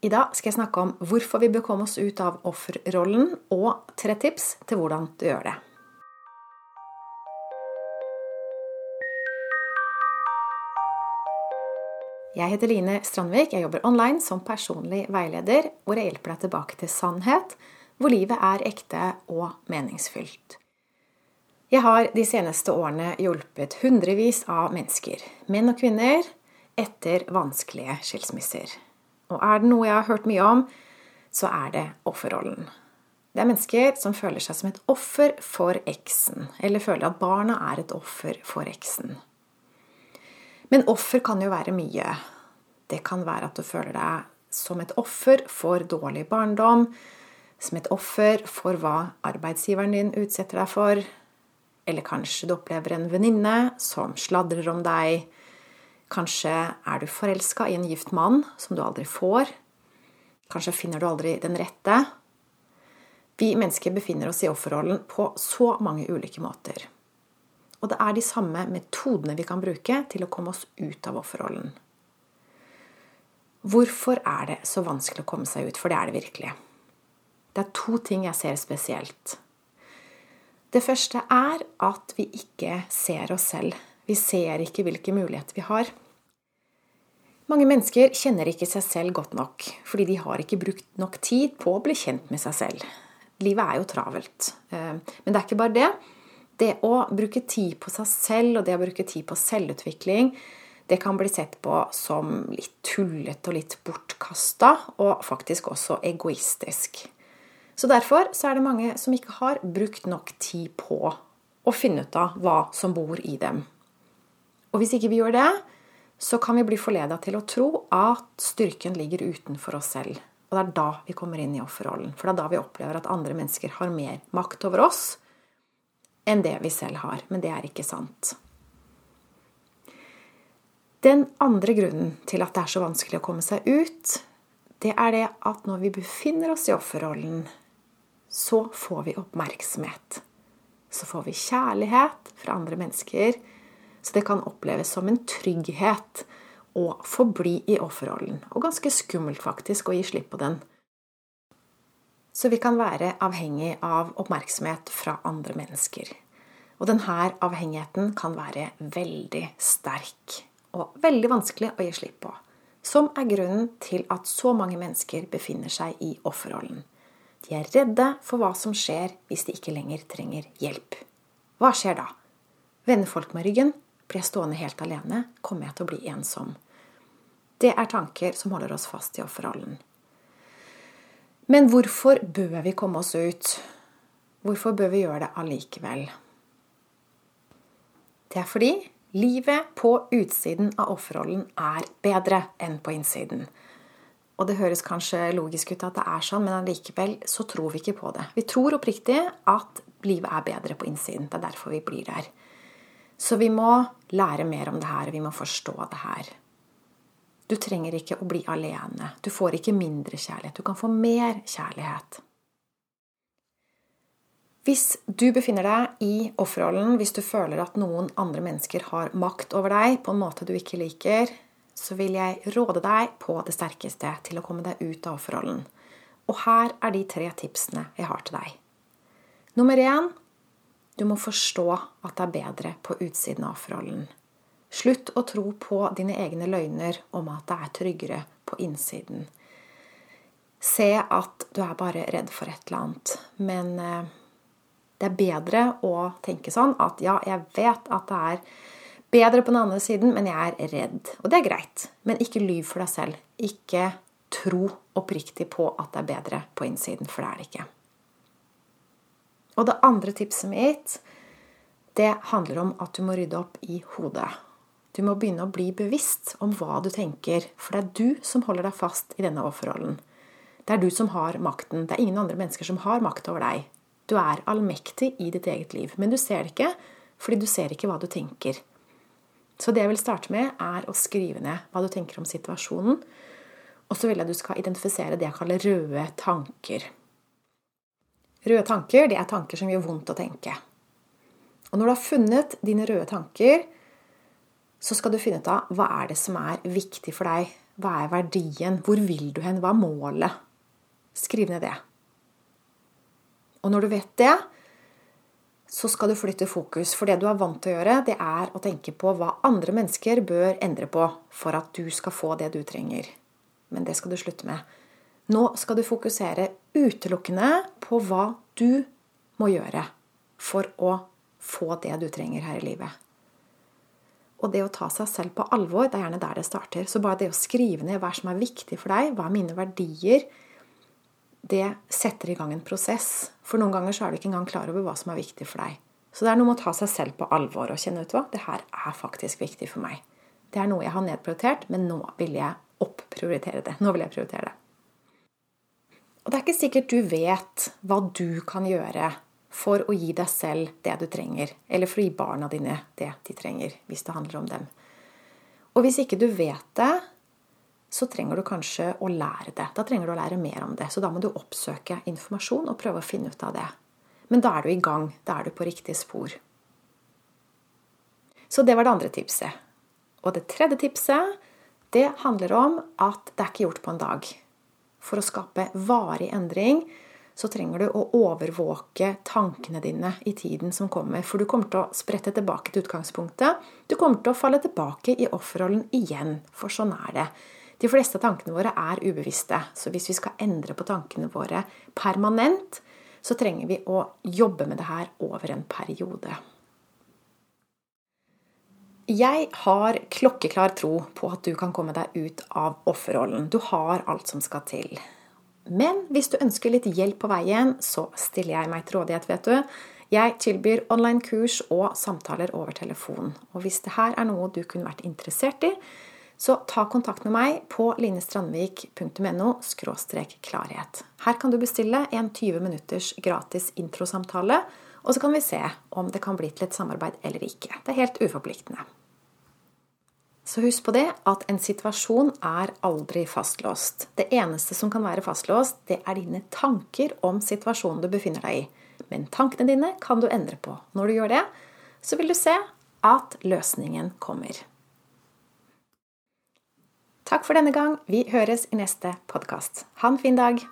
I dag skal jeg snakke om hvorfor vi bør komme oss ut av offerrollen, og tre tips til hvordan du gjør det. Jeg heter Line Strandvik. Jeg jobber online som personlig veileder, hvor jeg hjelper deg tilbake til sannhet, hvor livet er ekte og meningsfylt. Jeg har de seneste årene hjulpet hundrevis av mennesker, menn og kvinner, etter vanskelige skilsmisser. Og er det noe jeg har hørt mye om, så er det offerrollen. Det er mennesker som føler seg som et offer for eksen, eller føler at barna er et offer for eksen. Men offer kan jo være mye. Det kan være at du føler deg som et offer for dårlig barndom, som et offer for hva arbeidsgiveren din utsetter deg for, eller kanskje du opplever en venninne som sladrer om deg. Kanskje er du forelska i en gift mann som du aldri får. Kanskje finner du aldri den rette. Vi mennesker befinner oss i offerrollen på så mange ulike måter. Og det er de samme metodene vi kan bruke til å komme oss ut av offerrollen. Hvorfor er det så vanskelig å komme seg ut? For det er det virkelig. Det er to ting jeg ser spesielt. Det første er at vi ikke ser oss selv. Vi ser ikke hvilke muligheter vi har. Mange mennesker kjenner ikke seg selv godt nok, fordi de har ikke brukt nok tid på å bli kjent med seg selv. Livet er jo travelt. Eh, men det er ikke bare det det å bruke tid på seg selv og det å bruke tid på selvutvikling, det kan bli sett på som litt tullete og litt bortkasta, og faktisk også egoistisk. Så derfor så er det mange som ikke har brukt nok tid på å finne ut av hva som bor i dem. Og hvis ikke vi gjør det, så kan vi bli forleda til å tro at styrken ligger utenfor oss selv. Og det er da vi kommer inn i offerrollen. For det er da vi opplever at andre mennesker har mer makt over oss enn det vi selv har. Men det er ikke sant. Den andre grunnen til at det er så vanskelig å komme seg ut, det er det at når vi befinner oss i offerrollen, så får vi oppmerksomhet. Så får vi kjærlighet fra andre mennesker. Så det kan oppleves som en trygghet å forbli i offerrollen. Og ganske skummelt, faktisk, å gi slipp på den. Så vi kan være avhengig av oppmerksomhet fra andre mennesker. Og denne avhengigheten kan være veldig sterk og veldig vanskelig å gi slipp på. Som er grunnen til at så mange mennesker befinner seg i offerrollen. De er redde for hva som skjer hvis de ikke lenger trenger hjelp. Hva skjer da? Vender folk med ryggen? Blir jeg stående helt alene? Kommer jeg til å bli ensom? Det er tanker som holder oss fast i offerrollen. Men hvorfor bør vi komme oss ut? Hvorfor bør vi gjøre det allikevel? Det er fordi livet på utsiden av offerrollen er bedre enn på innsiden. Og det høres kanskje logisk ut at det er sånn, men allikevel så tror vi ikke på det. Vi tror oppriktig at livet er bedre på innsiden. Det er derfor vi blir der. Så vi må lære mer om det her, og vi må forstå det her. Du trenger ikke å bli alene. Du får ikke mindre kjærlighet. Du kan få mer kjærlighet. Hvis du befinner deg i offerrollen, hvis du føler at noen andre mennesker har makt over deg på en måte du ikke liker, så vil jeg råde deg på det sterkeste til å komme deg ut av offerrollen. Og her er de tre tipsene jeg har til deg. Nummer én du må forstå at det er bedre på utsiden av offerrollen. Slutt å tro på dine egne løgner om at det er tryggere på innsiden. Se at du er bare redd for et eller annet. Men eh, det er bedre å tenke sånn at ja, jeg vet at det er bedre på den andre siden, men jeg er redd. Og det er greit. Men ikke lyv for deg selv. Ikke tro oppriktig på at det er bedre på innsiden, for det er det ikke. Og det andre tipset mitt, det handler om at du må rydde opp i hodet. Du må begynne å bli bevisst om hva du tenker, for det er du som holder deg fast i denne offerrollen. Det er du som har makten. Det er ingen andre mennesker som har makt over deg. Du er allmektig i ditt eget liv, men du ser det ikke fordi du ser ikke hva du tenker. Så det jeg vil starte med, er å skrive ned hva du tenker om situasjonen. Og så vil jeg at du skal identifisere det jeg kaller røde tanker. Røde tanker det er tanker som gjør vondt å tenke. Og når du har funnet dine røde tanker, så skal du finne ut av hva er det som er viktig for deg. Hva er verdien? Hvor vil du hen? Hva er målet? Skriv ned det. Og når du vet det, så skal du flytte fokus. For det du er vant til å gjøre, det er å tenke på hva andre mennesker bør endre på for at du skal få det du trenger. Men det skal du slutte med. Nå skal du fokusere utelukkende på hva du må gjøre for å få det du trenger her i livet. Og det å ta seg selv på alvor, det er gjerne der det starter. Så bare det å skrive ned hva som er viktig for deg, hva er mine verdier, det setter i gang en prosess. For noen ganger så er du ikke engang klar over hva som er viktig for deg. Så det er noe med å ta seg selv på alvor og kjenne ut hva, det her er faktisk viktig for meg. Det er noe jeg har nedprioritert, men nå vil jeg opprioritere det. Nå vil jeg prioritere det. Og det er ikke sikkert du vet hva du kan gjøre for å gi deg selv det du trenger, eller for å gi barna dine det de trenger, hvis det handler om dem. Og hvis ikke du vet det, så trenger du kanskje å lære det. Da trenger du å lære mer om det. Så da må du oppsøke informasjon og prøve å finne ut av det. Men da er du i gang. Da er du på riktig spor. Så det var det andre tipset. Og det tredje tipset, det handler om at det er ikke gjort på en dag. For å skape varig endring så trenger du å overvåke tankene dine i tiden som kommer. For du kommer til å sprette tilbake til utgangspunktet. Du kommer til å falle tilbake i offerrollen igjen, for sånn er det. De fleste av tankene våre er ubevisste, så hvis vi skal endre på tankene våre permanent, så trenger vi å jobbe med det her over en periode. Jeg har klokkeklar tro på at du kan komme deg ut av offerrollen. Du har alt som skal til. Men hvis du ønsker litt hjelp på veien, så stiller jeg meg til rådighet, vet du. Jeg tilbyr online-kurs og samtaler over telefon. Og hvis det her er noe du kunne vært interessert i, så ta kontakt med meg på linestrandvik.no klarhet. Her kan du bestille en 20 minutters gratis introsamtale, og så kan vi se om det kan bli til et samarbeid eller ikke. Det er helt uforpliktende. Så husk på det at en situasjon er aldri fastlåst. Det eneste som kan være fastlåst, det er dine tanker om situasjonen du befinner deg i. Men tankene dine kan du endre på. Når du gjør det, så vil du se at løsningen kommer. Takk for denne gang. Vi høres i neste podkast. Ha en fin dag.